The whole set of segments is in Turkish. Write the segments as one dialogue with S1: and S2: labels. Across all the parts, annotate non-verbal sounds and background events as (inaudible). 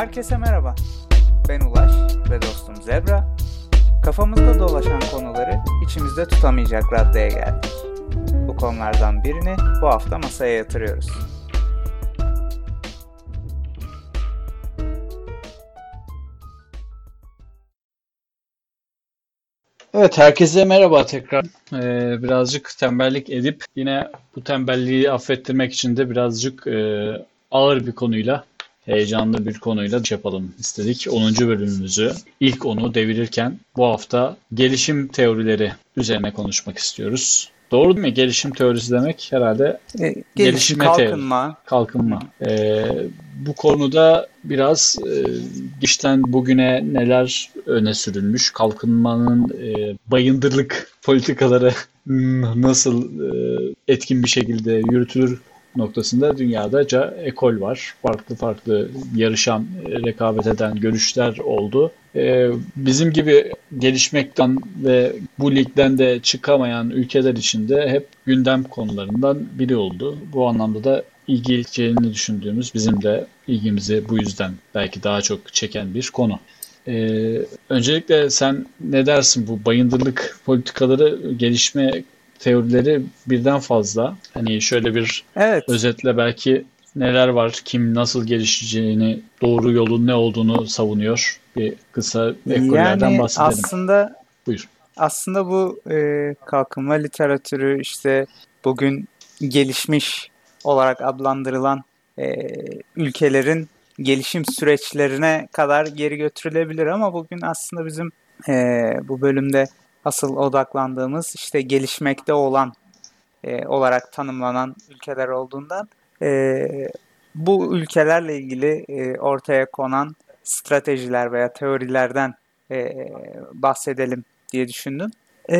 S1: Herkese merhaba. Ben Ulaş ve dostum Zebra. Kafamızda dolaşan konuları içimizde tutamayacak raddeye geldik. Bu konulardan birini bu hafta masaya yatırıyoruz.
S2: Evet herkese merhaba tekrar. Ee, birazcık tembellik edip yine bu tembelliği affettirmek için de birazcık e, ağır bir konuyla, heyecanlı bir konuyla yapalım istedik. 10. bölümümüzü ilk onu devirirken bu hafta gelişim teorileri üzerine konuşmak istiyoruz. Doğru değil mi? Gelişim teorisi demek herhalde
S1: E, gelişim,
S2: Gelişime
S1: kalkınma.
S2: kalkınma. Ee, bu konuda biraz e, işten bugüne neler öne sürülmüş, kalkınmanın e, bayındırlık (laughs) politikaları nasıl e, etkin bir şekilde yürütülür noktasında dünyadaca ekol var. Farklı farklı yarışan, rekabet eden görüşler oldu. E, bizim gibi gelişmekten ve bu ligden de çıkamayan ülkeler için de hep gündem konularından biri oldu. Bu anlamda da ilgileceğini düşündüğümüz bizim de ilgimizi bu yüzden belki daha çok çeken bir konu. Ee, öncelikle sen ne dersin bu bayındırlık politikaları, gelişme teorileri birden fazla. Hani şöyle bir
S1: Evet.
S2: özetle belki neler var, kim nasıl gelişeceğini, doğru yolun ne olduğunu savunuyor. Bir kısa ekollerden
S1: Yani
S2: bahsedelim.
S1: aslında
S2: Buyur.
S1: aslında bu e, kalkınma literatürü işte bugün gelişmiş olarak adlandırılan e, ülkelerin gelişim süreçlerine kadar geri götürülebilir ama bugün aslında bizim e, bu bölümde asıl odaklandığımız işte gelişmekte olan e, olarak tanımlanan ülkeler olduğundan e, bu ülkelerle ilgili e, ortaya konan stratejiler veya teorilerden e, bahsedelim diye düşündüm. E,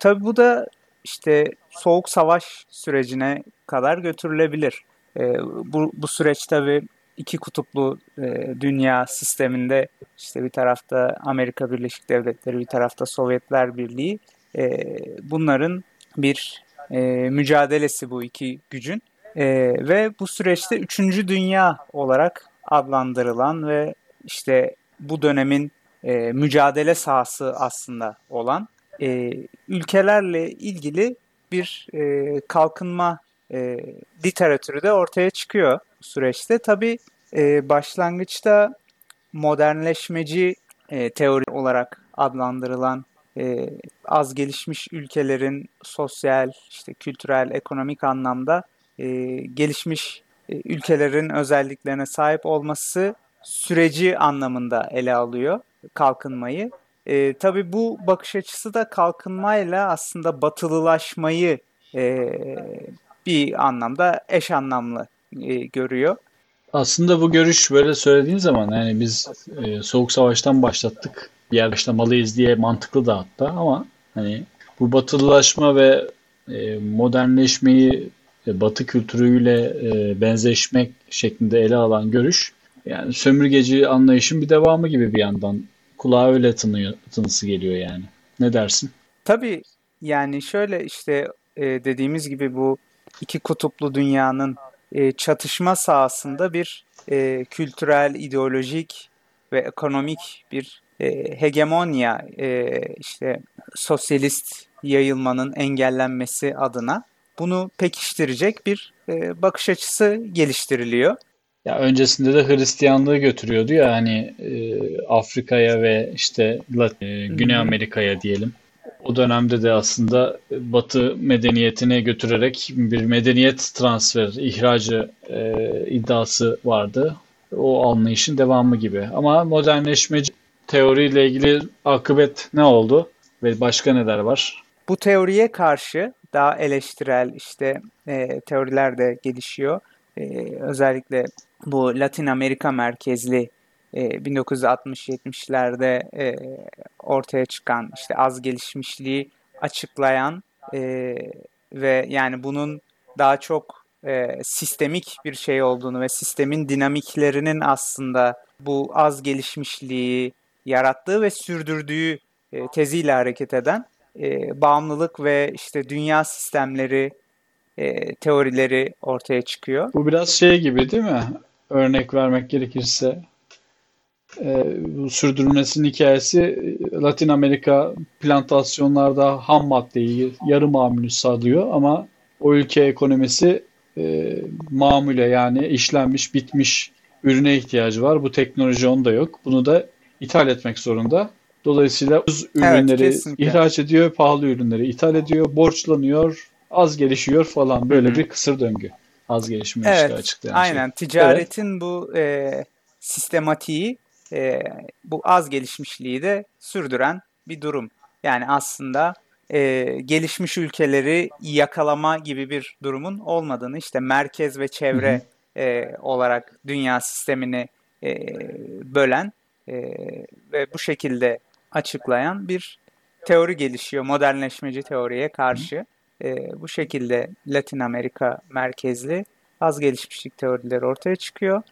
S1: tabii bu da işte soğuk savaş sürecine kadar götürülebilir. E, bu, bu süreç tabii iki kutuplu e, dünya sisteminde işte bir tarafta Amerika Birleşik Devletleri, bir tarafta Sovyetler Birliği. E, bunların bir e, mücadelesi bu iki gücün. E, ve bu süreçte üçüncü dünya olarak adlandırılan ve işte bu dönemin e, mücadele sahası aslında olan e, ülkelerle ilgili bir e, kalkınma e, literatürü de ortaya çıkıyor süreçte. Tabii e, başlangıçta modernleşmeci e, teori olarak adlandırılan e, az gelişmiş ülkelerin sosyal, işte kültürel, ekonomik anlamda e, gelişmiş e, ülkelerin özelliklerine sahip olması süreci anlamında ele alıyor kalkınmayı. E, tabii bu bakış açısı da kalkınmayla aslında batılılaşmayı e, bir anlamda eş anlamlı e, görüyor.
S2: Aslında bu görüş böyle söylediğin zaman yani biz e, Soğuk Savaş'tan başlattık. Bir yer başlamalıyız diye mantıklı da hatta ama hani bu batılılaşma ve e, modernleşmeyi e, batı kültürüyle e, benzeşmek şeklinde ele alan görüş yani sömürgeci anlayışın bir devamı gibi bir yandan kulağa öyle tınıyor, tınısı geliyor yani. Ne dersin?
S1: Tabii yani şöyle işte e, dediğimiz gibi bu iki kutuplu dünyanın e, çatışma sahasında bir e, kültürel, ideolojik ve ekonomik bir e, hegemonya e, işte sosyalist yayılmanın engellenmesi adına bunu pekiştirecek bir e, bakış açısı geliştiriliyor.
S2: Ya öncesinde de Hristiyanlığı götürüyordu ya hani e, Afrika'ya ve işte e, Güney Amerika'ya diyelim. O dönemde de aslında Batı medeniyetine götürerek bir medeniyet transfer, ihracı e, iddiası vardı. O anlayışın devamı gibi. Ama modernleşmeci teoriyle ilgili akıbet ne oldu ve başka neler var?
S1: Bu teoriye karşı daha eleştirel işte e, teoriler de gelişiyor. E, özellikle bu Latin Amerika merkezli e, 1960-70'lerde e, ortaya çıkan işte az gelişmişliği açıklayan ve yani bunun daha çok sistemik bir şey olduğunu ve sistemin dinamiklerinin aslında bu az gelişmişliği yarattığı ve sürdürdüğü teziyle hareket eden bağımlılık ve işte dünya sistemleri teorileri ortaya çıkıyor.
S2: Bu biraz şey gibi değil mi? Örnek vermek gerekirse e, bu sürdürülmesinin hikayesi Latin Amerika plantasyonlarda ham maddeyi yarı mamülü sağlıyor ama o ülke ekonomisi e, mamule yani işlenmiş bitmiş ürüne ihtiyacı var. Bu teknoloji onda yok. Bunu da ithal etmek zorunda. Dolayısıyla ucuz ürünleri evet, ihraç ediyor, pahalı ürünleri ithal ediyor, borçlanıyor, az gelişiyor falan. Böyle Hı-hı. bir kısır döngü. Az gelişme evet, işte açıklayan
S1: aynen. şey. Aynen. Ticaretin evet. bu e, sistematiği e, bu az gelişmişliği de sürdüren bir durum. Yani aslında e, gelişmiş ülkeleri yakalama gibi bir durumun olmadığını işte merkez ve çevre e, olarak dünya sistemini e, bölen e, ve bu şekilde açıklayan bir teori gelişiyor modernleşmeci teoriye karşı. E, bu şekilde Latin Amerika merkezli az gelişmişlik teorileri ortaya çıkıyor.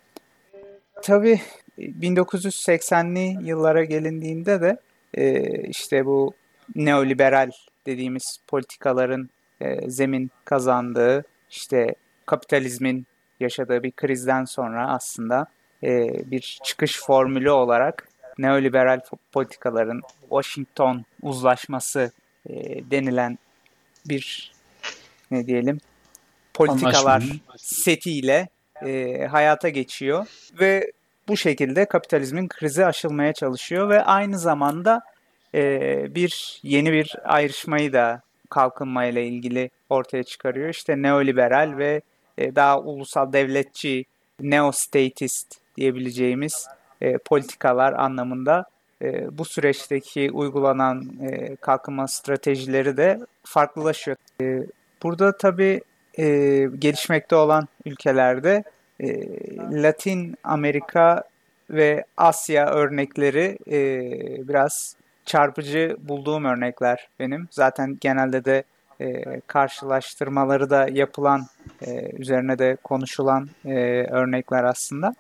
S1: Tabii 1980'li yıllara gelindiğinde de e, işte bu neoliberal dediğimiz politikaların e, zemin kazandığı, işte kapitalizmin yaşadığı bir krizden sonra aslında e, bir çıkış formülü olarak neoliberal politikaların Washington uzlaşması e, denilen bir ne diyelim politikalar Anlaşma. setiyle e, hayata geçiyor ve bu şekilde kapitalizmin krizi aşılmaya çalışıyor ve aynı zamanda e, bir yeni bir ayrışmayı da kalkınma ile ilgili ortaya çıkarıyor. İşte neoliberal ve e, daha ulusal devletçi, neostatist diyebileceğimiz e, politikalar anlamında e, bu süreçteki uygulanan e, kalkınma stratejileri de farklılaşıyor. E, burada tabii e, gelişmekte olan ülkelerde e, Latin Amerika ve Asya örnekleri e, biraz çarpıcı bulduğum örnekler benim. Zaten genelde de e, karşılaştırmaları da yapılan, e, üzerine de konuşulan e, örnekler aslında.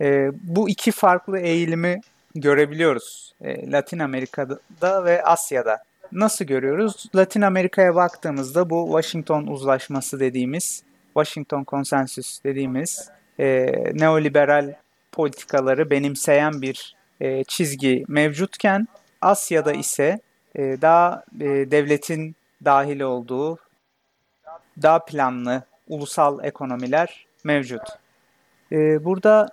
S1: E, bu iki farklı eğilimi görebiliyoruz e, Latin Amerika'da ve Asya'da. Nasıl görüyoruz? Latin Amerika'ya baktığımızda bu Washington Uzlaşması dediğimiz, Washington Konsensüs dediğimiz e, neoliberal politikaları benimseyen bir e, çizgi mevcutken Asya'da ise e, daha e, devletin dahil olduğu daha planlı ulusal ekonomiler mevcut. E, burada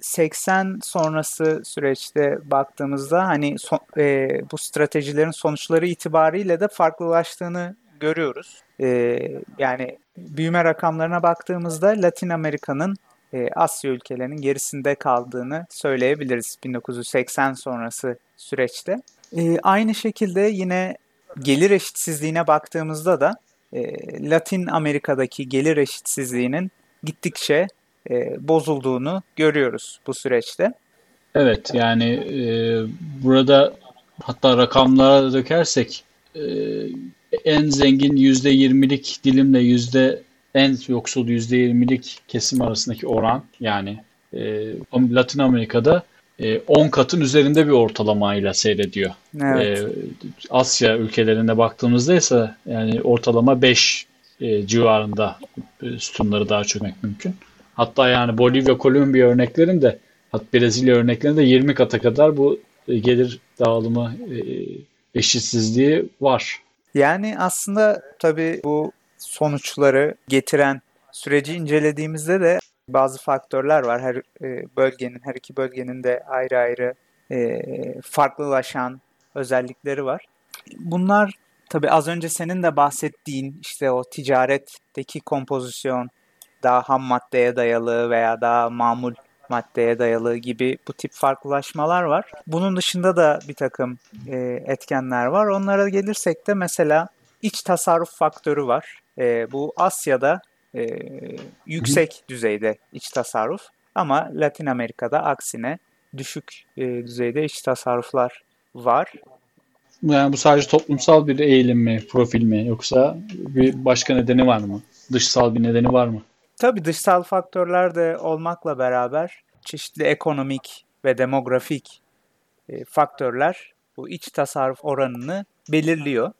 S1: 80 sonrası süreçte baktığımızda hani son, e, bu stratejilerin sonuçları itibariyle de farklılaştığını görüyoruz. E, yani büyüme rakamlarına baktığımızda Latin Amerika'nın e, Asya ülkelerinin gerisinde kaldığını söyleyebiliriz 1980 sonrası süreçte. E, aynı şekilde yine gelir eşitsizliğine baktığımızda da e, Latin Amerika'daki gelir eşitsizliğinin gittikçe e, bozulduğunu görüyoruz bu süreçte.
S2: Evet yani e, burada hatta rakamlara dökersek e, en zengin %20'lik dilimle yüzde en yoksul %20'lik kesim arasındaki oran yani e, Latin Amerika'da 10 e, katın üzerinde bir ortalamayla seyrediyor. Evet. E, Asya ülkelerine baktığımızda ise yani ortalama 5 e, civarında sütunları daha çökmek mümkün. Hatta yani Bolivya, Kolombiya örneklerinde hatta Brezilya örneklerinde 20 kata kadar bu gelir dağılımı eşitsizliği var.
S1: Yani aslında tabii bu sonuçları getiren süreci incelediğimizde de bazı faktörler var. Her e, bölgenin, her iki bölgenin de ayrı ayrı e, farklılaşan özellikleri var. Bunlar tabii az önce senin de bahsettiğin işte o ticaretteki kompozisyon daha ham maddeye dayalı veya daha mamul maddeye dayalı gibi bu tip farklılaşmalar var. Bunun dışında da bir takım e, etkenler var. Onlara gelirsek de mesela iç tasarruf faktörü var. E, bu Asya'da e, yüksek düzeyde iç tasarruf ama Latin Amerika'da aksine düşük e, düzeyde iç tasarruflar var.
S2: Yani bu sadece toplumsal bir eğilim mi, profil mi yoksa bir başka nedeni var mı? Dışsal bir nedeni var mı?
S1: Tabii dışsal faktörler de olmakla beraber çeşitli ekonomik ve demografik e, faktörler bu iç tasarruf oranını belirliyor.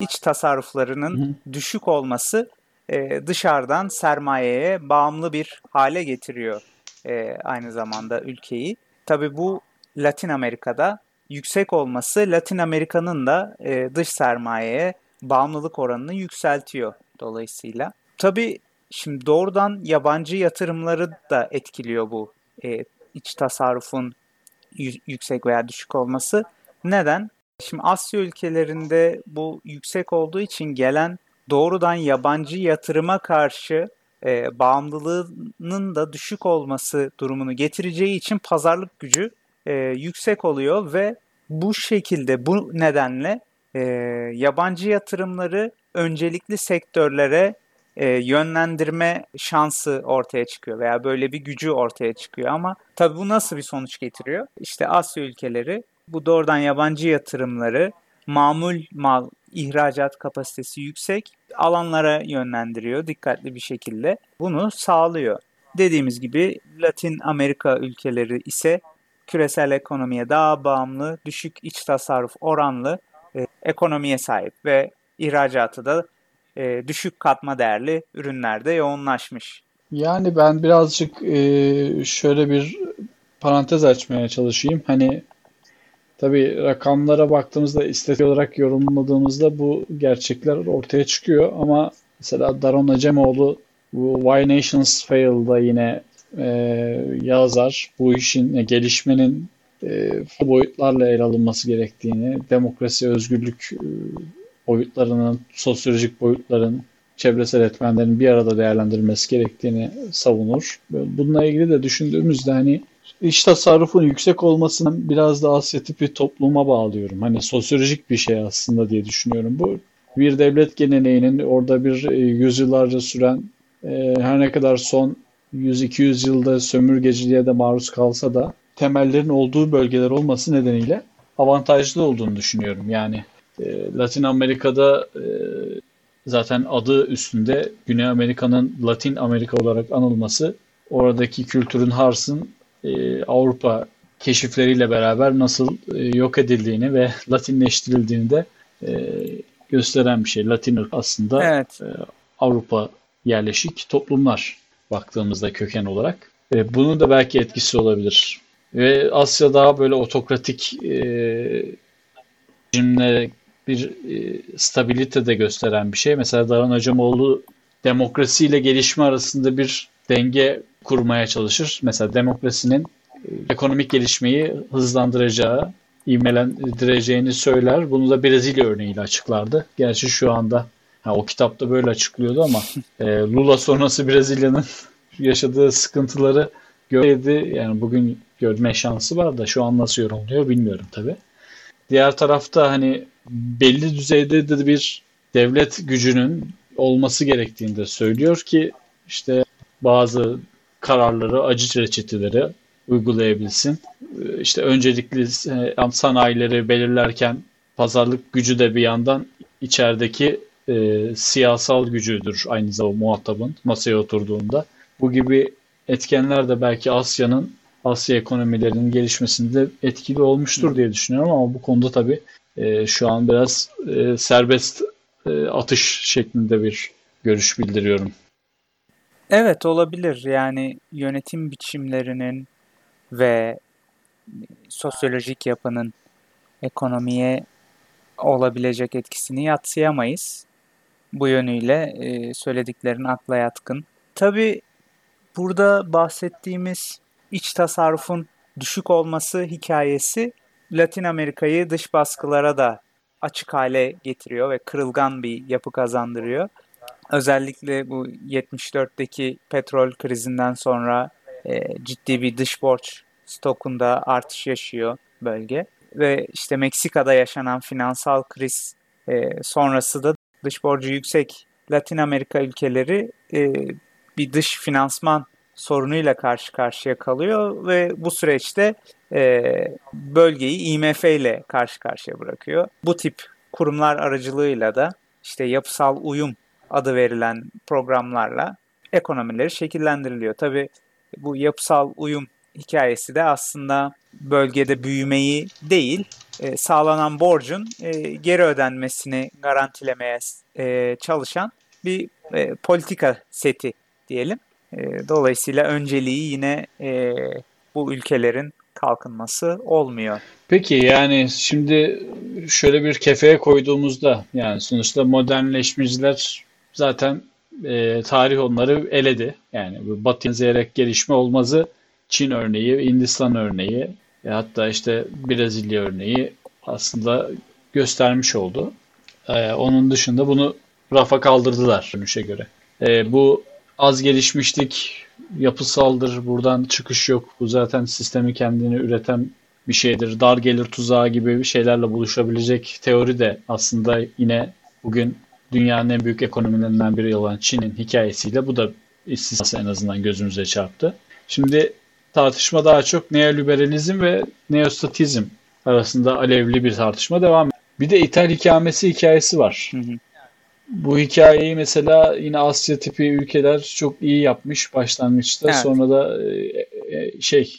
S1: İç tasarruflarının düşük olması e, dışarıdan sermayeye bağımlı bir hale getiriyor e, aynı zamanda ülkeyi. tabii bu Latin Amerika'da yüksek olması Latin Amerika'nın da dış sermayeye bağımlılık oranını yükseltiyor dolayısıyla. Tabii şimdi doğrudan yabancı yatırımları da etkiliyor bu e, iç tasarrufun yüksek veya düşük olması. Neden? Şimdi Asya ülkelerinde bu yüksek olduğu için gelen doğrudan yabancı yatırıma karşı e, bağımlılığının da düşük olması durumunu getireceği için pazarlık gücü e, yüksek oluyor ve bu şekilde bu nedenle e, yabancı yatırımları öncelikli sektörlere e, yönlendirme şansı ortaya çıkıyor veya böyle bir gücü ortaya çıkıyor ama tabii bu nasıl bir sonuç getiriyor? İşte Asya ülkeleri bu doğrudan yabancı yatırımları mamul mal ihracat kapasitesi yüksek alanlara yönlendiriyor dikkatli bir şekilde. Bunu sağlıyor. Dediğimiz gibi Latin Amerika ülkeleri ise küresel ekonomiye daha bağımlı, düşük iç tasarruf oranlı e, ekonomiye sahip ve ihracatı da e, düşük katma değerli ürünlerde yoğunlaşmış.
S2: Yani ben birazcık e, şöyle bir parantez açmaya çalışayım. Hani tabii rakamlara baktığımızda istatistik olarak yorumladığımızda bu gerçekler ortaya çıkıyor ama mesela Daron Acemoğlu bu Why Nations Fail'da yine e, yazar bu işin gelişmenin e, boyutlarla ele alınması gerektiğini, demokrasi, özgürlük e, boyutlarının, sosyolojik boyutların, çevresel etmenlerin bir arada değerlendirilmesi gerektiğini savunur. Bununla ilgili de düşündüğümüzde hani iş tasarrufun yüksek olmasının biraz da Asya tipi topluma bağlıyorum. Hani sosyolojik bir şey aslında diye düşünüyorum bu. Bir devlet geleneğinin orada bir e, yüzyıllarca süren e, her ne kadar son 100-200 yılda sömürgeciliğe de maruz kalsa da temellerin olduğu bölgeler olması nedeniyle avantajlı olduğunu düşünüyorum. Yani e, Latin Amerika'da e, zaten adı üstünde Güney Amerika'nın Latin Amerika olarak anılması oradaki kültürün Hars'ın e, Avrupa keşifleriyle beraber nasıl e, yok edildiğini ve Latinleştirildiğini de e, gösteren bir şey. Latin aslında evet. e, Avrupa yerleşik toplumlar baktığımızda köken olarak. E, bunun da belki etkisi olabilir. Ve Asya daha böyle otokratik e, bir e, stabilite de gösteren bir şey. Mesela Daran Acemoğlu demokrasiyle gelişme arasında bir denge kurmaya çalışır. Mesela demokrasinin e, ekonomik gelişmeyi hızlandıracağı, ivmelendireceğini söyler. Bunu da Brezilya örneğiyle açıklardı. Gerçi şu anda ha, o kitapta böyle açıklıyordu ama e, Lula sonrası Brezilya'nın (laughs) yaşadığı sıkıntıları gördü. Yani bugün görme şansı var da şu an nasıl yorumluyor bilmiyorum tabi. Diğer tarafta hani belli düzeyde de bir devlet gücünün olması gerektiğini de söylüyor ki işte bazı kararları, acı reçeteleri uygulayabilsin. İşte öncelikli e, sanayileri belirlerken pazarlık gücü de bir yandan içerideki e, siyasal gücüdür aynı zamanda muhatabın masaya oturduğunda. Bu gibi etkenler de belki Asya'nın Asya ekonomilerinin gelişmesinde etkili olmuştur diye düşünüyorum ama bu konuda tabii e, şu an biraz e, serbest e, atış şeklinde bir görüş bildiriyorum.
S1: Evet olabilir. Yani yönetim biçimlerinin ve sosyolojik yapının ekonomiye olabilecek etkisini yatsıyamayız. Bu yönüyle e, söylediklerin akla yatkın. Tabii burada bahsettiğimiz iç tasarrufun düşük olması hikayesi Latin Amerika'yı dış baskılara da açık hale getiriyor ve kırılgan bir yapı kazandırıyor. Özellikle bu 74'teki petrol krizinden sonra e, ciddi bir dış borç stokunda artış yaşıyor bölge. Ve işte Meksika'da yaşanan finansal kriz e, sonrası da dış borcu yüksek Latin Amerika ülkeleri e, bir dış finansman sorunuyla karşı karşıya kalıyor ve bu süreçte e, bölgeyi IMF ile karşı karşıya bırakıyor. Bu tip kurumlar aracılığıyla da işte yapısal uyum adı verilen programlarla ekonomileri şekillendiriliyor. Tabi bu yapısal uyum hikayesi de aslında bölgede büyümeyi değil, e, sağlanan borcun e, geri ödenmesini garantilemeye e, çalışan bir e, politika seti diyelim. E, dolayısıyla önceliği yine e, bu ülkelerin kalkınması olmuyor.
S2: Peki yani şimdi şöyle bir kefeye koyduğumuzda yani sonuçta modernleşmeciler zaten e, tarih onları eledi. Yani bu batı benzeyerek gelişme olmazı Çin örneği, Hindistan örneği e, hatta işte Brezilya örneği aslında göstermiş oldu. E, onun dışında bunu rafa kaldırdılar dönüşe göre. E, bu az gelişmişlik yapısaldır. Buradan çıkış yok. Bu zaten sistemi kendini üreten bir şeydir. Dar gelir tuzağı gibi bir şeylerle buluşabilecek teori de aslında yine bugün dünyanın en büyük ekonomilerinden biri olan Çin'in hikayesiyle bu da istisnası en azından gözümüze çarptı. Şimdi tartışma daha çok neoliberalizm ve neostatizm arasında alevli bir tartışma devam ediyor. Bir de ithal hikamesi hikayesi var. Hı hı. Bu hikayeyi mesela yine Asya tipi ülkeler çok iyi yapmış başlangıçta. Evet. Sonra da e, e, şey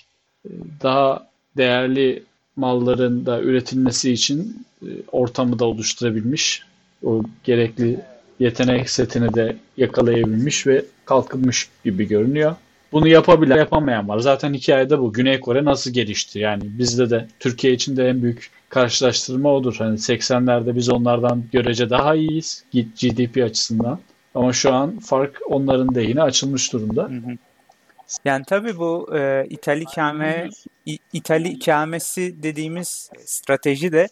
S2: daha değerli malların da üretilmesi için e, ortamı da oluşturabilmiş. O gerekli yetenek setini de yakalayabilmiş ve kalkınmış gibi görünüyor. Bunu yapabilen, yapamayan var. Zaten hikayede bu. Güney Kore nasıl gelişti? Yani bizde de Türkiye için de en büyük karşılaştırma odur. Hani 80'lerde biz onlardan görece daha iyiyiz GDP açısından. Ama şu an fark onların lehine açılmış durumda. Hı hı.
S1: Yani tabii bu e, İtali ikame İtali ikamesi dediğimiz strateji de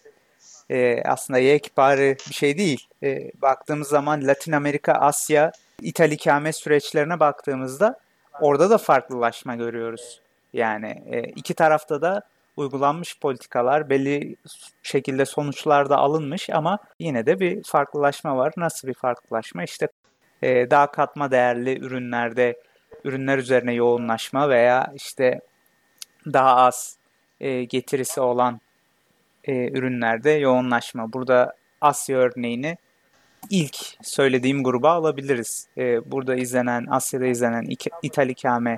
S1: e, aslında yekpare bir şey değil. E, baktığımız zaman Latin Amerika, Asya İtali ikame süreçlerine baktığımızda orada da farklılaşma görüyoruz. Yani e, iki tarafta da uygulanmış politikalar belli şekilde sonuçlar da alınmış ama yine de bir farklılaşma var. Nasıl bir farklılaşma? İşte e, daha katma değerli ürünlerde ürünler üzerine yoğunlaşma veya işte daha az e, getirisi olan e, ürünlerde yoğunlaşma. Burada Asya örneğini ilk söylediğim gruba alabiliriz. E, burada izlenen, Asya'da izlenen ithal ikame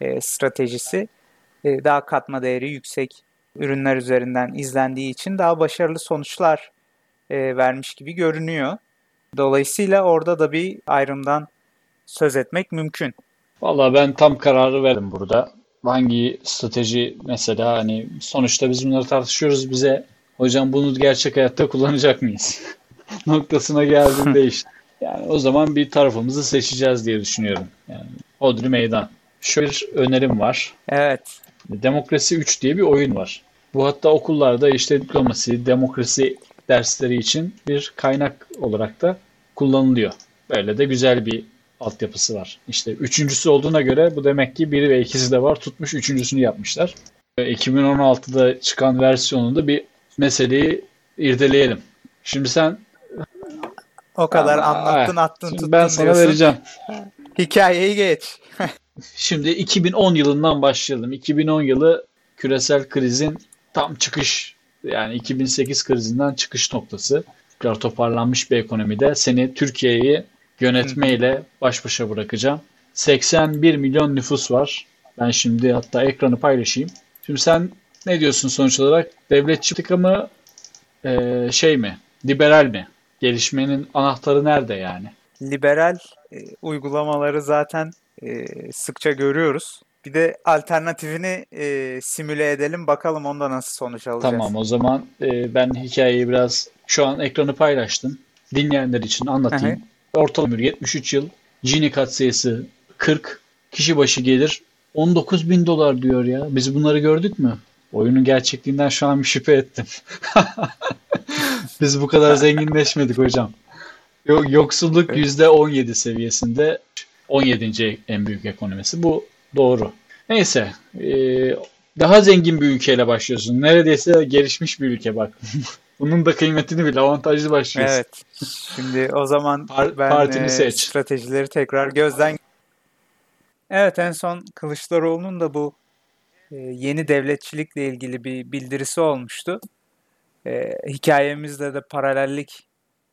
S1: e, stratejisi e, daha katma değeri yüksek ürünler üzerinden izlendiği için daha başarılı sonuçlar e, vermiş gibi görünüyor. Dolayısıyla orada da bir ayrımdan söz etmek mümkün.
S2: Valla ben tam kararı verdim burada. Hangi strateji mesela hani sonuçta biz bunları tartışıyoruz bize hocam bunu gerçek hayatta kullanacak mıyız? (laughs) noktasına geldiğinde (laughs) işte. Yani o zaman bir tarafımızı seçeceğiz diye düşünüyorum. Yani Hodri Meydan. Şöyle bir önerim var.
S1: Evet.
S2: Demokrasi 3 diye bir oyun var. Bu hatta okullarda işte diplomasi, demokrasi dersleri için bir kaynak olarak da kullanılıyor. Böyle de güzel bir altyapısı var. İşte üçüncüsü olduğuna göre bu demek ki biri ve ikisi de var. Tutmuş üçüncüsünü yapmışlar. 2016'da çıkan versiyonunda bir meseleyi irdeleyelim. Şimdi sen
S1: o kadar Aa, anlattın attın tuttun
S2: Ben sana diyorsun. vereceğim.
S1: Hikayeyi geç.
S2: Şimdi 2010 yılından başlayalım. 2010 yılı küresel krizin tam çıkış yani 2008 krizinden çıkış noktası. Tekrar toparlanmış bir ekonomide seni Türkiye'yi yönetmeyle baş başa bırakacağım. 81 milyon nüfus var. Ben şimdi hatta ekranı paylaşayım. Şimdi sen ne diyorsun sonuç olarak? Devletçi politika mı? Ee, şey mi? Liberal mi? Gelişmenin anahtarı nerede yani?
S1: Liberal e, uygulamaları zaten e, sıkça görüyoruz. Bir de alternatifini e, simüle edelim bakalım onda nasıl sonuç alacağız.
S2: Tamam o zaman e, ben hikayeyi biraz şu an ekranı paylaştım. Dinleyenler için anlatayım. Ortalama 73 yıl. Gini katsayısı 40. Kişi başı gelir 19 bin dolar diyor ya. Biz bunları gördük mü? Oyunun gerçekliğinden şu an bir şüphe ettim. (laughs) Biz bu kadar zenginleşmedik hocam. Yoksulluk %17 seviyesinde 17. en büyük ekonomisi. Bu doğru. Neyse. daha zengin bir ülkeyle başlıyorsun. Neredeyse gelişmiş bir ülke bak. (laughs) Bunun da kıymetini bil. Avantajlı başlıyorsun.
S1: Evet. Şimdi o zaman Par- ben partini e, seç. stratejileri tekrar gözden Evet en son Kılıçdaroğlu'nun da bu e, yeni devletçilikle ilgili bir bildirisi olmuştu. E, hikayemizde de paralellik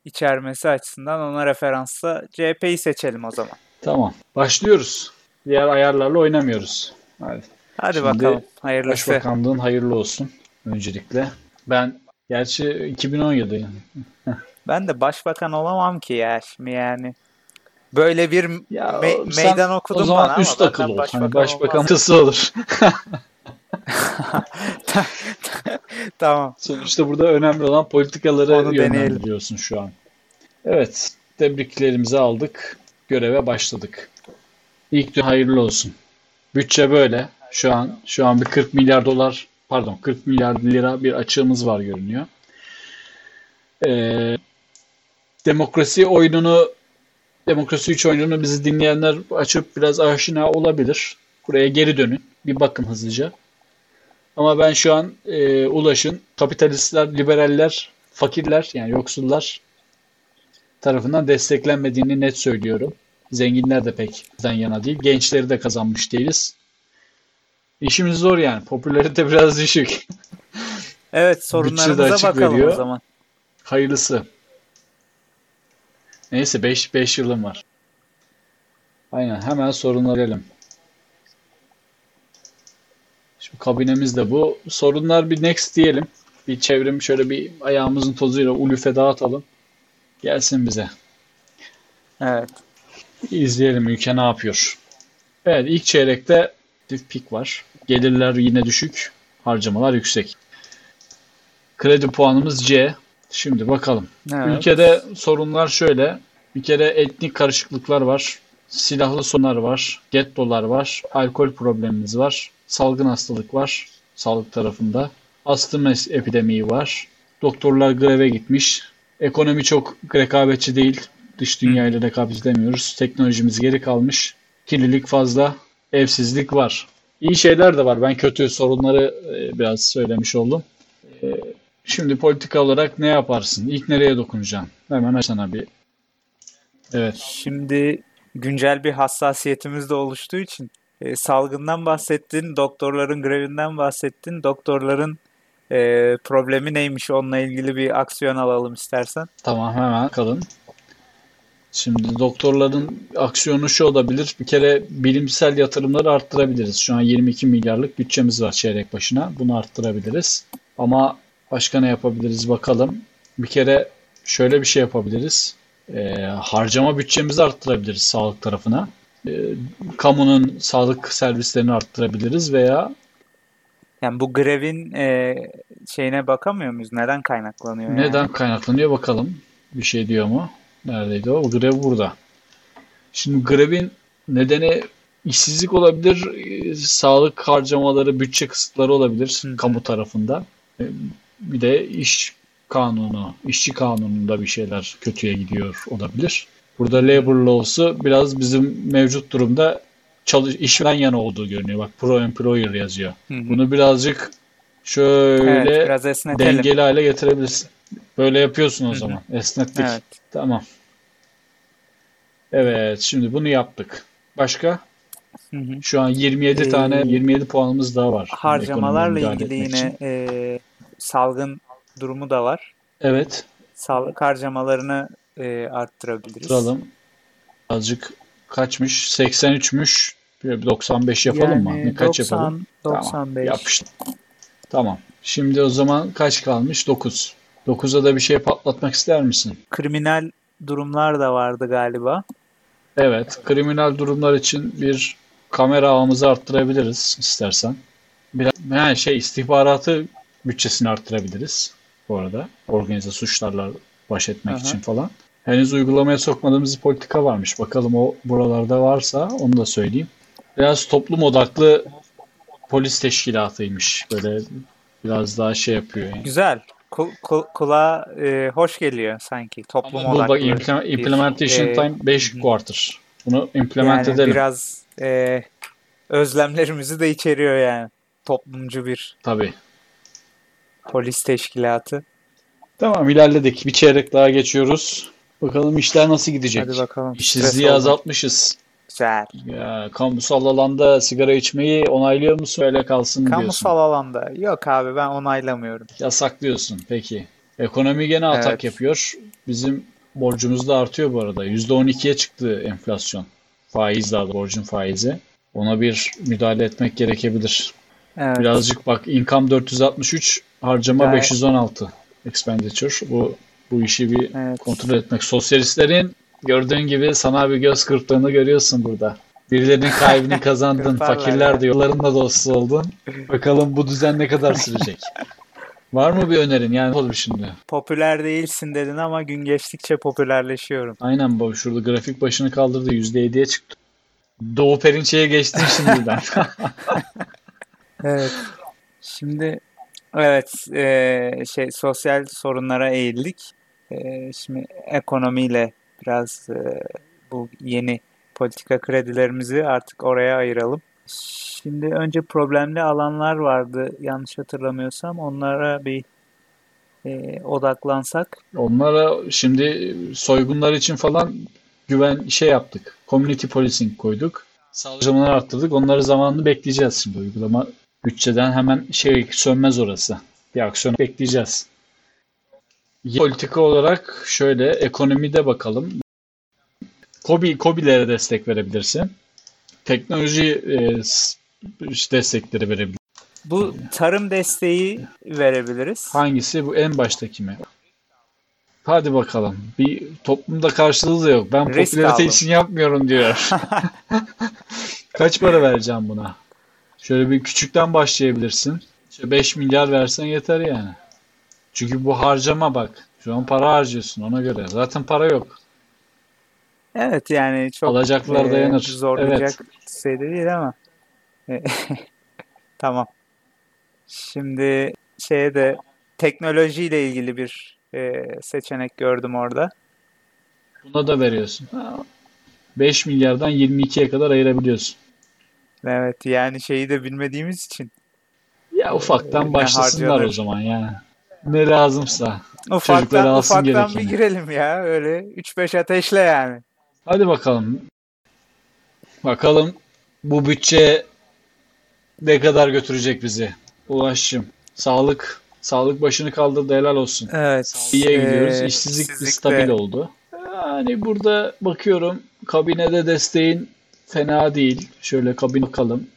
S1: içermesi açısından ona referansla CHP'yi seçelim o zaman.
S2: Tamam. Başlıyoruz. Diğer ayarlarla oynamıyoruz. Hadi.
S1: Hadi Şimdi bakalım. Hayırlısı.
S2: Başbakanlığın hayırlı olsun öncelikle. Ben gerçi 2017 yani. (laughs)
S1: ben de başbakan olamam ki ya şimdi yani. Böyle bir ya, me- meydan okudum
S2: o zaman bana üst akıl ol. Başbakan, hani başbakan olur. (laughs) (laughs)
S1: tamam.
S2: Sonuçta burada önemli olan politikaları yönlendiriyorsun şu an. Evet, tebriklerimizi aldık. Göreve başladık. İlk gün hayırlı olsun. Bütçe böyle. Şu an şu an bir 40 milyar dolar, pardon 40 milyar lira bir açığımız var görünüyor. Ee, demokrasi oyununu Demokrasi 3 oyununu bizi dinleyenler açıp biraz aşina olabilir. Buraya geri dönün. Bir bakın hızlıca. Ama ben şu an e, Ulaş'ın kapitalistler, liberaller, fakirler yani yoksullar tarafından desteklenmediğini net söylüyorum. Zenginler de pek bizden yana değil. Gençleri de kazanmış değiliz. İşimiz zor yani. Popülarite (laughs) biraz düşük.
S1: Evet sorunlarımıza bakalım
S2: veriyor.
S1: o zaman.
S2: Hayırlısı. Neyse 5 5 yılım var. Aynen hemen sorunlara gelelim. Şimdi kabinemiz de bu. Sorunlar bir next diyelim. Bir çevrim şöyle bir ayağımızın tozuyla ulufe dağıtalım. Gelsin bize.
S1: Evet.
S2: İzleyelim ülke ne yapıyor. Evet ilk çeyrekte bir pik var. Gelirler yine düşük. Harcamalar yüksek. Kredi puanımız C. Şimdi bakalım.
S1: evet.
S2: Ülkede sorunlar şöyle. Bir kere etnik karışıklıklar var. Silahlı sorunlar var. Gettolar var. Alkol problemimiz var. Salgın hastalık var. Sağlık tarafında. Astım epidemiği var. Doktorlar greve gitmiş. Ekonomi çok rekabetçi değil. Dış dünyayla rekabet edemiyoruz. Teknolojimiz geri kalmış. Kirlilik fazla. Evsizlik var. İyi şeyler de var. Ben kötü sorunları e, biraz söylemiş oldum. E, Şimdi politika olarak ne yaparsın? İlk nereye dokunacaksın? Hemen açsana bir. Evet.
S1: Şimdi güncel bir hassasiyetimiz de oluştuğu için e, salgından bahsettin, doktorların grevinden bahsettin. Doktorların e, problemi neymiş onunla ilgili bir aksiyon alalım istersen.
S2: Tamam hemen kalın. Şimdi doktorların aksiyonu şu olabilir. Bir kere bilimsel yatırımları arttırabiliriz. Şu an 22 milyarlık bütçemiz var çeyrek başına. Bunu arttırabiliriz. Ama başka ne yapabiliriz bakalım. Bir kere şöyle bir şey yapabiliriz. Ee, harcama bütçemizi arttırabiliriz sağlık tarafına. Ee, kamunun sağlık servislerini arttırabiliriz veya
S1: Yani bu grevin e, şeyine bakamıyor muyuz? Neden kaynaklanıyor yani?
S2: Neden kaynaklanıyor bakalım. Bir şey diyor mu? Neredeydi o? Grev burada. Şimdi grevin nedeni işsizlik olabilir, e, sağlık harcamaları, bütçe kısıtları olabilir
S1: Hı hı.
S2: kamu tarafında. E, Bir de iş kanunu, işçi kanununda bir şeyler kötüye gidiyor olabilir. Burada labor law'su biraz bizim mevcut durumda çalış işveren yana olduğu görünüyor. Bak pro employer yazıyor.
S1: Hı hı.
S2: Bunu birazcık şöyle
S1: Evet, biraz esnetelim.
S2: dengeli hale getirebilirsin. Böyle yapıyorsun o
S1: Hı hı.
S2: zaman. Esnettik.
S1: Evet.
S2: Tamam. Evet, şimdi bunu yaptık. Başka?
S1: Hı hı.
S2: Şu an 27
S1: Ee,
S2: tane 27 puanımız daha var.
S1: Harcamalarla ilgili yine e, salgın durumu da var.
S2: Evet,
S1: Sağlık harcamalarını e, arttırabiliriz.
S2: duralım. Azıcık kaçmış? 83'müş. Bir 95 yapalım mı?
S1: Yani
S2: Ne kaç
S1: 90,
S2: yapalım? Tamam,
S1: 95.
S2: yapıştır. Tamam. Şimdi o zaman kaç kalmış? 9. 9'a da bir şey patlatmak ister misin?
S1: Kriminal durumlar da vardı galiba.
S2: Evet, kriminal durumlar için bir kamera ağımızı arttırabiliriz istersen. Biraz yani şey istihbaratı bütçesini arttırabiliriz bu arada. Organize suçlarla baş etmek
S1: Aha.
S2: için falan. Henüz uygulamaya sokmadığımız bir politika varmış. Bakalım o buralarda varsa onu da söyleyeyim. Biraz toplum odaklı polis teşkilatıymış. Böyle biraz daha şey yapıyor yani.
S1: Güzel. Ku- ku- kulağa e, hoş geliyor sanki. Toplum
S2: Bu bak
S1: odaklı
S2: implement-
S1: bir,
S2: implementation
S1: e,
S2: time 5
S1: hı hı.
S2: quarter. Bunu implement
S1: yani
S2: edelim.
S1: biraz e, özlemlerimizi de içeriyor yani. Toplumcu bir
S2: Tabii.
S1: polis teşkilatı.
S2: Tamam ilerledik. Bir çeyrek daha geçiyoruz. Bakalım işler nasıl gidecek?
S1: Hadi bakalım.
S2: İşsizliği azaltmışız.
S1: Güzel.
S2: Ya, kamusal alanda sigara içmeyi onaylıyor musun? Öyle kalsın mı diyorsun?
S1: Kamusal alanda. Yok abi ben onaylamıyorum.
S2: Yasaklıyorsun. Peki. Ekonomi gene atak
S1: Evet.
S2: yapıyor. Bizim borcumuz da artıyor bu arada. %12'ye çıktı enflasyon. Faiz daha da borcun faizi. Ona bir müdahale etmek gerekebilir.
S1: Evet.
S2: Birazcık bak income 463, harcama
S1: Gayet-
S2: 516 expenditure. Bu bu işi bir
S1: Evet.
S2: kontrol etmek. Sosyalistlerin gördüğün gibi sana bir göz kırptığını görüyorsun burada. Birilerinin kalbini (laughs) kazandın. Fakirler de yollarında dostu oldun. Bakalım bu düzen ne kadar sürecek. (laughs) Var mı bir önerin? Yani olur şimdi.
S1: Popüler değilsin dedin ama gün geçtikçe popülerleşiyorum.
S2: Aynen bu. Şurada grafik başını kaldırdı. %7'ye çıktı. Doğu Perinçek'e geçtin şimdiden. (laughs)
S1: Evet. Şimdi evet eee, şey sosyal sorunlara eğildik. Eee, şimdi ekonomiyle biraz eee, bu yeni politika kredilerimizi artık oraya ayıralım. Şimdi önce problemli alanlar vardı yanlış hatırlamıyorsam. Onlara bir eee, odaklansak.
S2: Onlara şimdi soygunlar için falan güven şey yaptık. Community policing koyduk. Savcılamaları arttırdık. Onları zamanını bekleyeceğiz şimdi. Uygulama bütçeden hemen şey sönmez orası. Bir aksiyon bekleyeceğiz. Politika olarak şöyle ekonomide bakalım. KOBİ, KOBİ'lere destek verebilirsin. Teknoloji e, destekleri verebilirsin.
S1: Bu tarım desteği verebiliriz.
S2: Hangisi? Bu en baştaki mi? Hadi bakalım. Bir toplumda karşılığı da yok. Ben
S1: Risk
S2: popülarite
S1: aldım.
S2: için yapmıyorum diyor. (laughs) Kaç para vereceğim buna? Şöyle bir küçükten başlayabilirsin. İşte 5 milyar versen yeter yani. Çünkü bu harcama bak. Şu an para harcıyorsun ona göre. Zaten para yok.
S1: Evet yani çok
S2: Alacaklar
S1: eee,
S2: dayanır.
S1: zorlayacak
S2: Evet.
S1: düzeyde değil ama e, (laughs) tamam. Şimdi şeye de teknolojiyle ilgili bir e, seçenek gördüm orada.
S2: Buna da veriyorsun. Ha, 5 milyardan 22'ye kadar ayırabiliyorsun.
S1: Evet yani şeyi de bilmediğimiz için
S2: Ya ufaktan
S1: ne
S2: başlasınlar o zaman yani. Ne lazımsa. Çocuklar
S1: ufaktan
S2: alsın
S1: ufaktan bir girelim ya öyle 3-5 ateşle yani.
S2: Hadi bakalım. Bakalım bu bütçe ne kadar götürecek bizi. Ulaşım. Sağlık. Sağlık başını kaldırdı helal olsun.
S1: Evet.
S2: İyiye gidiyoruz.
S1: e,
S2: İşsizlik bir
S1: işsizlik
S2: stabil
S1: de
S2: oldu. Yani burada bakıyorum kabinede desteğin fena değil. Şöyle kabine bakalım.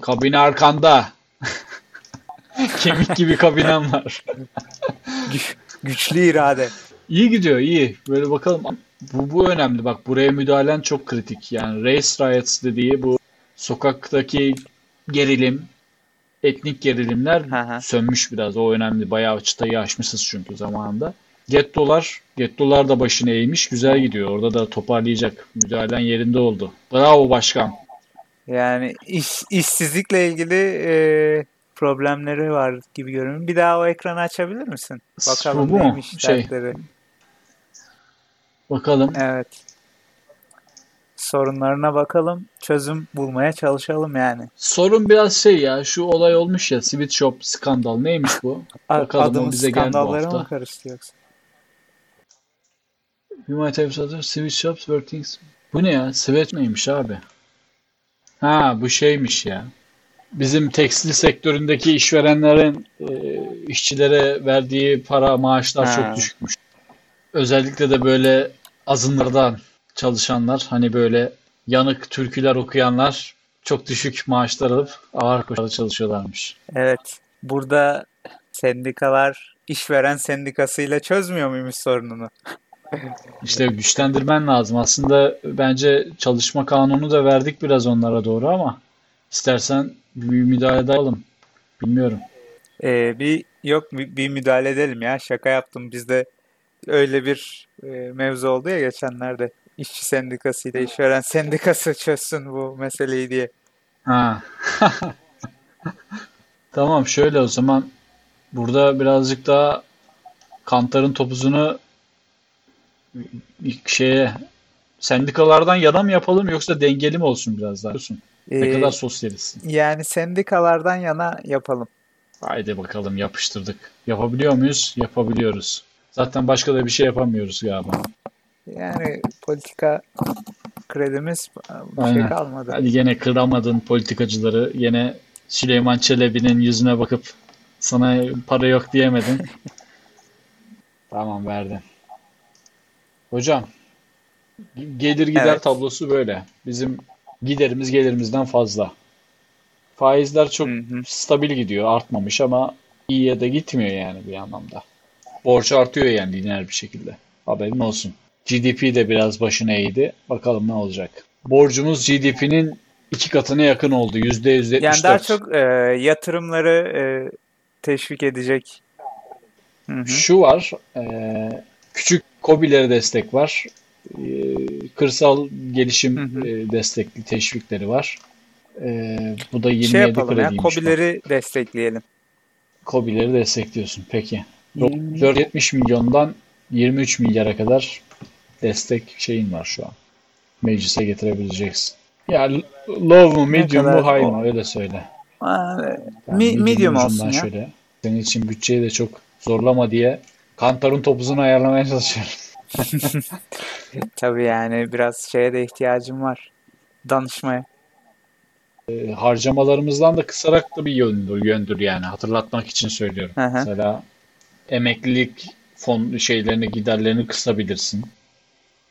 S2: Kabine arkanda. (laughs) Kemik gibi kabinem var.
S1: gü- güçlü irade.
S2: İyi gidiyor, iyi. Böyle bakalım. Bu, bu önemli. Bak buraya müdahalen çok kritik. Yani race riots dediği bu sokaktaki gerilim, etnik gerilimler sönmüş biraz. O önemli. Bayağı çıtayı aşmışız çünkü zamanında. Gettolar, Gettolar da başını eğmiş. Güzel gidiyor. Orada da toparlayacak. Müdahalen yerinde oldu. Bravo başkan.
S1: Yani iş, işsizlikle ilgili e, problemleri var gibi görünüyor. Bir daha o ekranı açabilir misin?
S2: Bu
S1: Bakalım
S2: mu?
S1: neymiş
S2: Şey,
S1: dertleri.
S2: bakalım.
S1: Evet. Sorunlarına bakalım. Çözüm bulmaya çalışalım yani.
S2: Sorun biraz şey ya. Şu olay olmuş ya. Sweet Shop skandal. Neymiş bu? Bakalım o
S1: Adımız
S2: bize geldi bu
S1: skandallara mı
S2: hafta.
S1: karıştı yoksa?
S2: You might have other Sweet Shops where things... Bu ne ya? Sweat neymiş abi? Ha bu şeymiş ya. Bizim tekstil sektöründeki işverenlerin e, işçilere verdiği para maaşlar
S1: Ha.
S2: çok düşükmüş. Özellikle de böyle azınlardan çalışanlar hani böyle yanık türküler okuyanlar çok düşük maaşlar alıp ağır koşullarda çalışıyorlarmış.
S1: Evet. Burada sendikalar işveren sendikasıyla çözmüyor muymuş sorununu?
S2: İşte güçlendirmen lazım. Aslında bence çalışma kanunu da verdik biraz onlara doğru ama istersen bir müdahale edelim. Bilmiyorum.
S1: Ee, bir yok bir, bir müdahale edelim ya. Şaka yaptım. Bizde öyle bir e, mevzu oldu ya geçenlerde. İşçi sendikası ile işveren sendikası çözsün bu meseleyi diye.
S2: Ha. (laughs) Tamam şöyle o zaman burada birazcık daha Kantar'ın topuzunu şeye sendikalardan yana mı yapalım yoksa dengeli mi olsun biraz daha? Diyorsun. Ne kadar
S1: Ee,
S2: sosyalistsin.
S1: yani sendikalardan yana yapalım.
S2: Haydi bakalım yapıştırdık. Yapabiliyor muyuz? Yapabiliyoruz. Zaten başka da bir şey yapamıyoruz galiba.
S1: Yani politika kredimiz bir şey
S2: Aynen.
S1: kalmadı.
S2: Hadi gene kıramadın politikacıları. Yine Süleyman Çelebi'nin yüzüne bakıp sana para yok diyemedin. (laughs) Tamam verdin. Hocam gelir gider
S1: Evet.
S2: tablosu böyle. Bizim giderimiz gelirimizden fazla. Faizler çok
S1: Hı hı.
S2: stabil gidiyor, artmamış ama iyiye de gitmiyor yani bir anlamda. Borç artıyor yani lineer bir şekilde. Haberin olsun. GDP de biraz başına eğdi. Bakalım ne olacak. borcumuz GDP'nin iki katına yakın oldu. %174.
S1: Yani daha çok e, yatırımları e, teşvik edecek.
S2: Hı hı. Şu var. E, küçük COBİ'lere destek var. E, kırsal gelişim hı hı. E, destekli teşvikleri var. E, bu da 27
S1: şey yapalım
S2: ya,
S1: COBİ'leri destekleyelim.
S2: COBİ'leri destekliyorsun. Peki. 470 milyondan 23 milyara kadar destek şeyin var şu an. Meclise getirebileceksin. Ya low mu, medium mu, high mu öyle söyle.
S1: Aa, yani medium, medium olsun ya. Şöyle.
S2: Senin için bütçeyi de çok zorlama diye kantarın topuzunu ayarlamaya çalışıyorum. (laughs)
S1: Tabii yani biraz şeye de ihtiyacım var. Danışmaya.
S2: E, harcamalarımızdan da kısarak da bir yöndür, yöndür yani. Hatırlatmak için söylüyorum. Hı hı. Mesela emeklilik fon şeylerini, giderlerini kısabilirsin.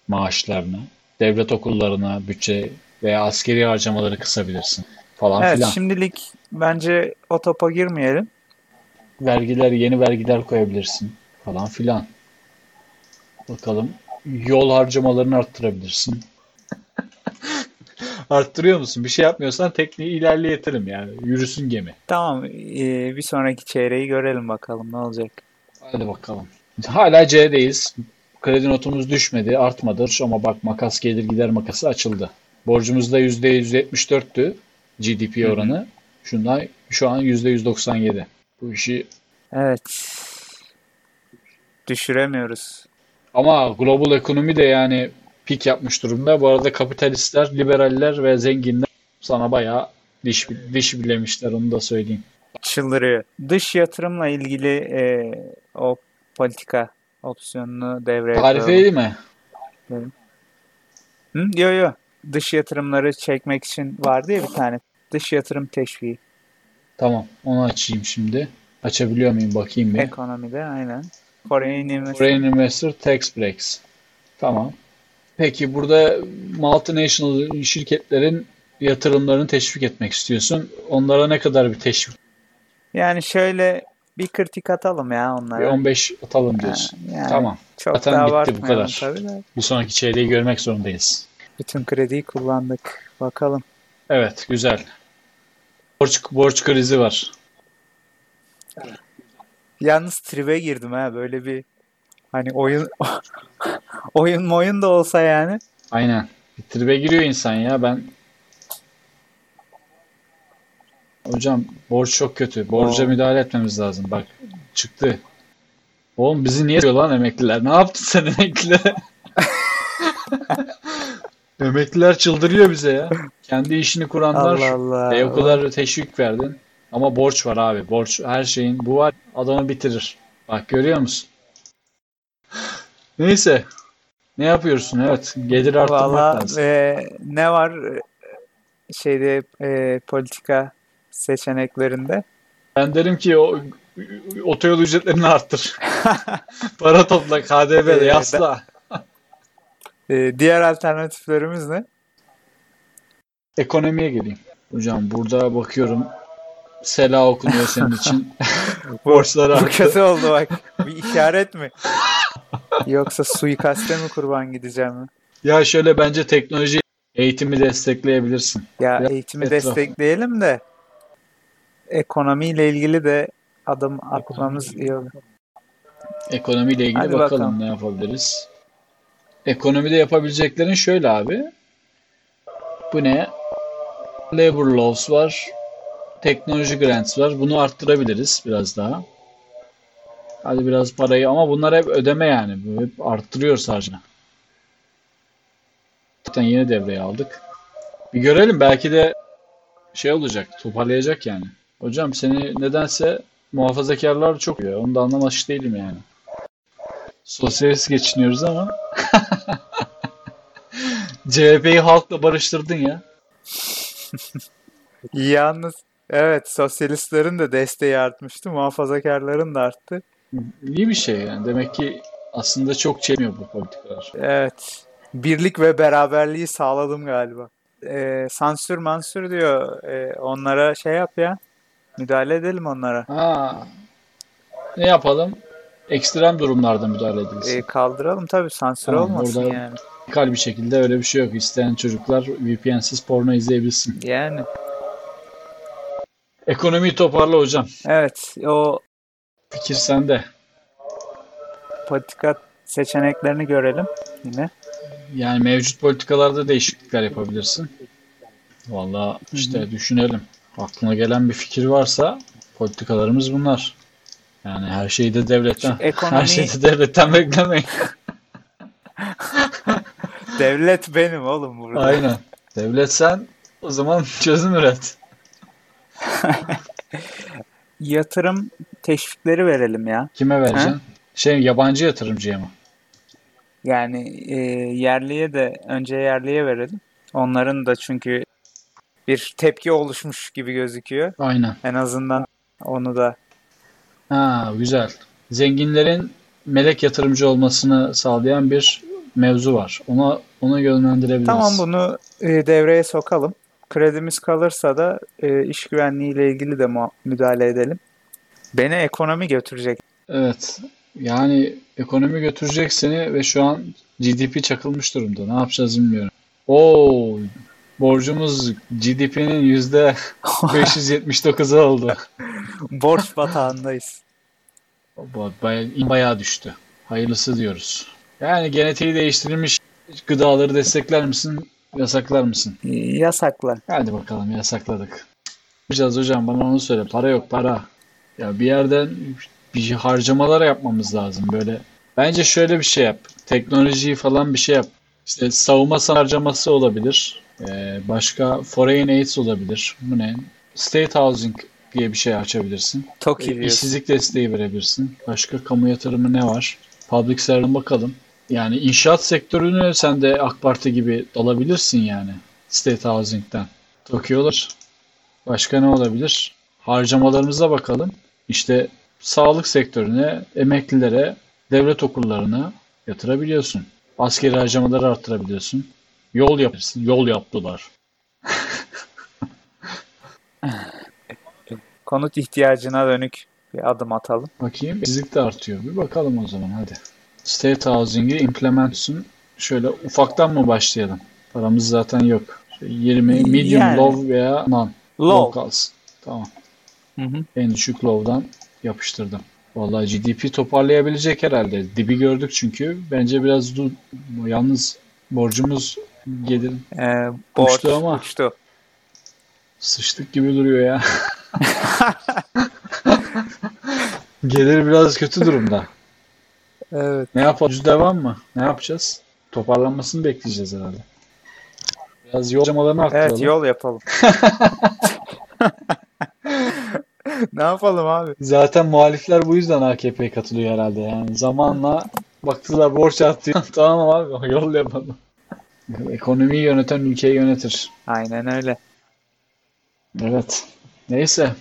S2: Maaşlarını. Devlet okullarına bütçe veya askeri harcamaları kısabilirsin falan
S1: evet,
S2: filan.
S1: Şimdilik bence o topa girmeyelim.
S2: Vergiler, yeni vergiler koyabilirsin falan filan. Bakalım. Yol harcamalarını arttırabilirsin. (laughs) Arttırıyor musun? Bir şey yapmıyorsan tekniği ilerleyetelim yani. Yürüsün gemi.
S1: Tamam. Ee, bir sonraki çeyreği görelim bakalım ne olacak.
S2: Hadi bakalım. Hala C'deyiz. Kredi notumuz düşmedi, artmadır ama bak makas gelir gider makası açıldı. Borcumuz da %174'tü GDP oranı. Şundan şu an %197. Bu işi
S1: Evet. Düşüremiyoruz.
S2: Ama global ekonomi de yani pik yapmış durumda. Bu arada kapitalistler, liberaller ve zenginler sana bayağı diş, diş bilemişler onu da söyleyeyim.
S1: Çıldırıyor. Dış yatırımla ilgili e, o politika opsiyonunu devreye
S2: Tarifeydi mi?
S1: Hı? Yo yo. Dış yatırımları çekmek için vardı ya bir tane. Dış yatırım teşviği.
S2: Tamam. Onu açayım şimdi. Açabiliyor muyum bakayım bir.
S1: Ekonomide aynen. Foreign Investor.
S2: Foreign Investor Tax Breaks. Tamam. Peki burada multinational şirketlerin yatırımlarını teşvik etmek istiyorsun. Onlara ne kadar bir teşvik?
S1: Yani şöyle bir kritik atalım ya onlara.
S2: Bir 15 atalım diyorsun. Yani tamam. Çok Zaten daha bitti bu kadar. Tabii de. Bir sonraki çeyreği görmek zorundayız.
S1: Bütün krediyi kullandık. Bakalım.
S2: Evet güzel. Borç, borç krizi var.
S1: Yalnız tribe girdim ha böyle bir hani oyun (laughs) oyun oyun da olsa yani.
S2: Aynen. Bir tribe giriyor insan ya ben Hocam borç çok kötü. Borca Oo. müdahale etmemiz lazım. Bak çıktı. Oğlum bizi niye diyor lan emekliler? Ne yaptın sen emeklilere? (laughs) emekliler çıldırıyor bize ya. Kendi işini kuranlar Allah Allah. E, o kadar teşvik verdin. Ama borç var abi. Borç her şeyin. Bu var adamı bitirir. Bak görüyor musun? Neyse. Ne yapıyorsun? Evet. Gelir arttırmak Vallahi, lazım.
S1: E, ne var şeyde e, politika seçeneklerinde?
S2: Ben derim ki o otoyol ücretlerini arttır. (laughs) Para topla KDV'de yasla.
S1: Ee, diğer alternatiflerimiz ne?
S2: Ekonomiye geleyim. Hocam burada bakıyorum Sela okunuyor senin için. (laughs) (laughs) Borçlar arttı.
S1: Bu kötü oldu bak. Bir işaret mi? Yoksa suikaste mi kurban gideceğim mi?
S2: Ya şöyle bence teknoloji eğitimi destekleyebilirsin.
S1: Ya, ya eğitimi etrafı. destekleyelim de ekonomiyle ilgili de adım atmamız iyi olur.
S2: Ekonomiyle ilgili bakalım, bakalım ne yapabiliriz. Ekonomide yapabileceklerin şöyle abi. Bu ne? Labor laws var. Teknoloji grants var. Bunu arttırabiliriz biraz daha. Hadi biraz parayı ama bunlar hep ödeme yani. Hep arttırıyor sadece. Zaten yeni devreye aldık. Bir görelim belki de şey olacak, toparlayacak yani. Hocam seni nedense muhafazakarlar çok yiyor. Onu da anlamış değilim yani. Sosyalist geçiniyoruz ama (laughs) CHP'yi halkla barıştırdın ya. (laughs)
S1: Yalnız evet sosyalistlerin de desteği artmıştı. Muhafazakarların da arttı.
S2: İyi bir şey yani. Demek ki aslında çok çekmiyor bu politikalar.
S1: Evet. Birlik ve beraberliği sağladım galiba. Ee, sansür mansür diyor. Ee, onlara şey yap ya. Müdahale edelim onlara.
S2: Ha. Ne yapalım? ekstrem durumlarda müdahale edilsin.
S1: E, kaldıralım tabii sansür
S2: Tamam,
S1: olmasın yani.
S2: Radikal bir şekilde öyle bir şey yok. İsteyen çocuklar VPN'siz porno izleyebilsin.
S1: Yani
S2: Ekonomiyi toparla hocam.
S1: evet o
S2: Fikir sende.
S1: politika seçeneklerini görelim yine.
S2: Yani mevcut politikalarda değişiklikler yapabilirsin. Vallahi işte düşünelim. Aklına gelen bir fikir varsa politikalarımız bunlar. Yani her şeyi de devletten,
S1: Şu ekonomi-
S2: her şeyi de devletten beklemeyin. (laughs)
S1: Devlet benim oğlum burada.
S2: Aynen. Devlet sen o zaman çözüm üret. (laughs)
S1: Yatırım teşvikleri verelim ya.
S2: Kime vereceksin? Şey yabancı yatırımcıya mı?
S1: Yani e, yerliye de önce yerliye verelim. Onların da çünkü bir tepki oluşmuş gibi gözüküyor.
S2: Aynen.
S1: En azından onu da
S2: Ha güzel. Zenginlerin melek yatırımcı olmasını sağlayan bir mevzu var. Ona ona yönlendirebiliriz.
S1: tamam bunu e, devreye sokalım. Kredimiz kalırsa da e, iş güvenliği ile ilgili de müdahale edelim. Beni ekonomi götürecek.
S2: Evet. Yani ekonomi götürecek seni ve şu an GDP çakılmış durumda. Ne yapacağız bilmiyorum. Oo, borcumuz GDP'nin yüzde (laughs) 579'u oldu.
S1: Borç batağındayız.
S2: Bayağı, bayağı düştü. Hayırlısı diyoruz. Yani genetiği değiştirilmiş gıdaları destekler misin? Yasaklar mısın?
S1: E, Yasakla.
S2: Hadi bakalım yasakladık. Yapacağız hocam bana onu söyle. Para yok para. Ya bir yerden bir harcamalar yapmamız lazım böyle. Bence şöyle bir şey yap. Teknolojiyi falan bir şey yap. İşte savunma harcaması olabilir. Ee, başka foreign aids olabilir. Bu ne? State housing diye bir şey açabilirsin.
S1: TOKİ
S2: E,
S1: diyorsun.
S2: İşsizlik desteği verebilirsin. Başka kamu yatırımı ne var? Public service bakalım. Yani inşaat sektörünü sen de AK Parti gibi dalabilirsin yani. State Housing'den. Tokyo olur. Başka ne olabilir? Harcamalarımıza bakalım. İşte sağlık sektörüne, emeklilere, devlet okullarına yatırabiliyorsun. Askeri harcamaları arttırabiliyorsun. Yol yapırsın. Yol yaptılar.
S1: Konut ihtiyacına dönük bir adım atalım.
S2: Bakayım. İşsizlik de artıyor. Bir bakalım o zaman hadi. State Housing'i implementsun. Şöyle ufaktan mı başlayalım? Paramız zaten yok. Şöyle 20 medium
S1: Yani.
S2: low veya non.
S1: Low.
S2: kalsın. Tamam.
S1: Hı hı.
S2: En düşük low'dan yapıştırdım. Vallahi GDP toparlayabilecek herhalde. Dibi gördük çünkü. Bence biraz du yalnız borcumuz gelir
S1: Ee, borç
S2: Uçtu ama.
S1: uçtu.
S2: sıçtık gibi duruyor ya. (laughs) Gelir biraz kötü durumda.
S1: Evet.
S2: Ne yapacağız? Devam mı? Ne yapacağız? Toparlanmasını bekleyeceğiz herhalde. Biraz yol harcamalarını
S1: Evet
S2: arttıralım.
S1: yol yapalım. (laughs) ne yapalım abi?
S2: Zaten muhalifler bu yüzden AKP'ye katılıyor herhalde. Yani zamanla baktılar borç artıyor. (laughs) tamam abi (laughs) yol yapalım. Ekonomiyi yöneten ülkeyi yönetir.
S1: Aynen öyle.
S2: Evet. Neyse.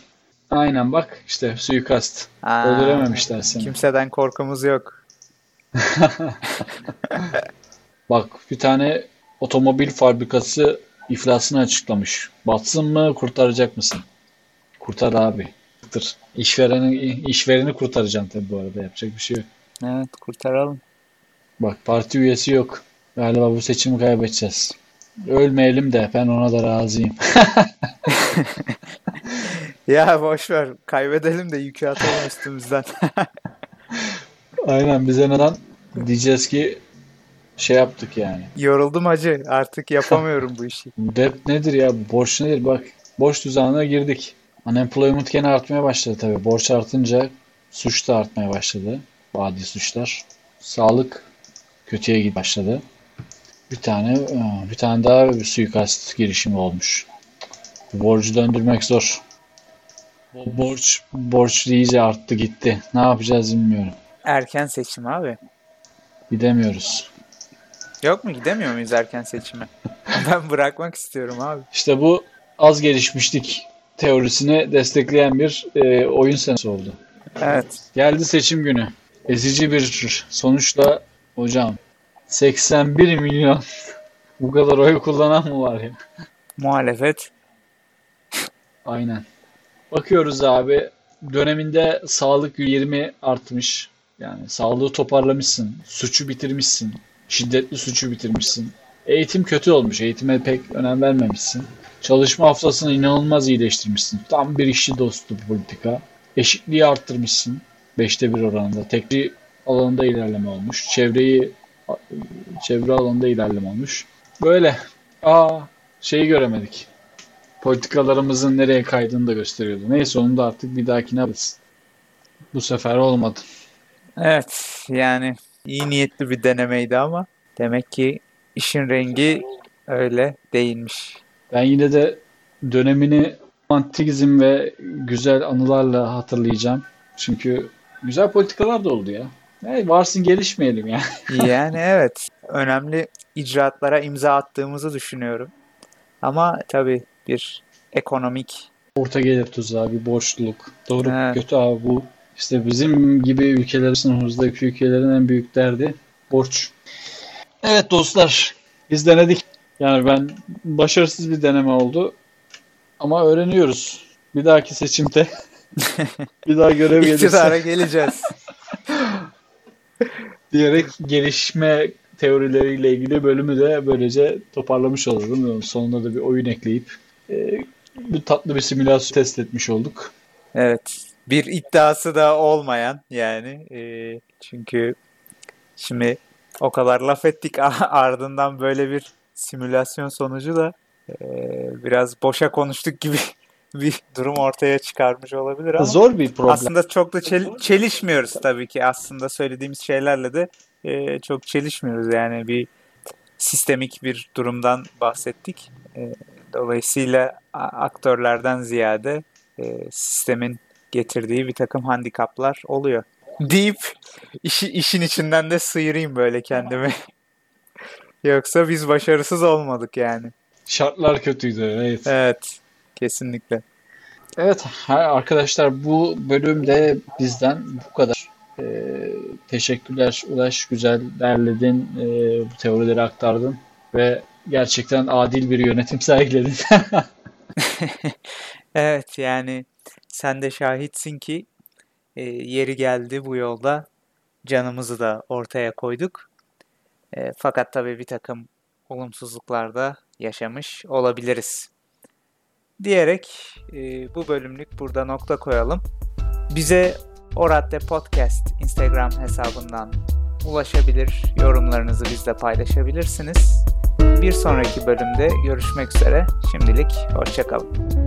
S2: Aynen bak işte suikast. Öldürememişler seni.
S1: kimseden korkumuz yok. (laughs)
S2: Bak bir tane otomobil fabrikası iflasını açıklamış. Batsın mı kurtaracak mısın? Kurtar abi. Kurtar. İşvereni, işvereni kurtaracaksın tabii bu arada yapacak bir şey yok.
S1: Evet kurtaralım.
S2: Bak parti üyesi yok. Galiba bu seçimi kaybedeceğiz. Ölmeyelim de ben ona da razıyım. (laughs)
S1: Ya boş ver. Kaybedelim de yükü atalım üstümüzden. (laughs)
S2: Aynen bize neden diyeceğiz ki şey yaptık yani.
S1: Yoruldum acı. Artık yapamıyorum bu işi. (laughs)
S2: Debt nedir ya? Borç nedir? Bak borç tuzağına girdik. Unemployment gene artmaya başladı tabii. Borç artınca suç da artmaya başladı. Adi suçlar. Sağlık kötüye git başladı. Bir tane aa, bir tane daha bir suikast girişimi olmuş. Borcu döndürmek zor. Bu borç borç iyice arttı gitti. Ne yapacağız bilmiyorum.
S1: Erken seçim abi.
S2: Gidemiyoruz.
S1: Yok mu? Gidemiyor muyuz erken seçime? (laughs) Ben bırakmak istiyorum abi.
S2: İşte bu az gelişmişlik teorisini destekleyen bir e, oyun senesi oldu.
S1: Evet.
S2: Geldi seçim günü. Ezici bir sonuçla hocam 81 milyon (laughs) bu kadar oy kullanan mı var ya?
S1: Muhalefet.
S2: Aynen. Bakıyoruz abi döneminde sağlık 20 artmış. Yani sağlığı toparlamışsın, suçu bitirmişsin, şiddetli suçu bitirmişsin. Eğitim kötü olmuş, eğitime pek önem vermemişsin. Çalışma haftasını inanılmaz iyileştirmişsin. Tam bir işçi dostu politika. Eşitliği arttırmışsın. Beşte bir oranında. Tekli alanında ilerleme olmuş. Çevreyi çevre alanında ilerleme olmuş. Böyle. Aa şeyi göremedik. Politikalarımızın nereye kaydığını da gösteriyordu. Neyse onu da artık bir dahakine alırız. Bu sefer olmadı.
S1: Evet yani iyi niyetli bir denemeydi ama demek ki işin rengi öyle değilmiş.
S2: Ben yine de dönemini romantizm ve güzel anılarla hatırlayacağım. Çünkü güzel politikalar da oldu ya. Yani varsın gelişmeyelim ya. (laughs)
S1: yani evet. Önemli icraatlara imza attığımızı düşünüyorum. Ama tabii bir ekonomik
S2: orta gelir tuzağı, bir borçluluk. Doğru evet. kötü abi bu. İşte bizim gibi ülkelerin sınıfımızdaki ülkelerin en büyük derdi borç. Evet dostlar biz denedik. Yani ben başarısız bir deneme oldu. Ama öğreniyoruz. Bir dahaki seçimde (laughs) bir daha görev gelirse.
S1: İktidara geleceğiz. (laughs)
S2: diyerek gelişme teorileriyle ilgili bölümü de böylece toparlamış olalım. Sonunda da bir oyun ekleyip e, bir tatlı bir simülasyon test etmiş olduk.
S1: Evet. Bir iddiası da olmayan yani. E, çünkü şimdi o kadar laf ettik (laughs) ardından böyle bir simülasyon sonucu da e, biraz boşa konuştuk gibi (laughs) bir durum ortaya çıkarmış olabilir ama
S2: zor bir problem.
S1: Aslında çok da çel- çelişmiyoruz tabii ki. Aslında söylediğimiz şeylerle de e, çok çelişmiyoruz. Yani bir sistemik bir durumdan bahsettik. E, dolayısıyla aktörlerden ziyade e, sistemin getirdiği bir takım handikaplar oluyor. Deyip işi, işin içinden de sıyırayım böyle kendimi. (laughs) Yoksa biz başarısız olmadık yani.
S2: Şartlar kötüydü evet.
S1: Evet. Kesinlikle.
S2: Evet arkadaşlar bu bölümde bizden bu kadar. Ee, teşekkürler Ulaş. Güzel derledin. E, bu teorileri aktardın. Ve gerçekten adil bir yönetim (laughs) sergiledin. (laughs)
S1: evet yani sen de şahitsin ki e, yeri geldi bu yolda canımızı da ortaya koyduk. E, fakat tabii bir takım olumsuzluklar da yaşamış olabiliriz. Diyerek e, bu bölümlük burada nokta koyalım. Bize Oradde Podcast Instagram hesabından ulaşabilir, yorumlarınızı bizle paylaşabilirsiniz. Bir sonraki bölümde görüşmek üzere. Şimdilik hoşçakalın.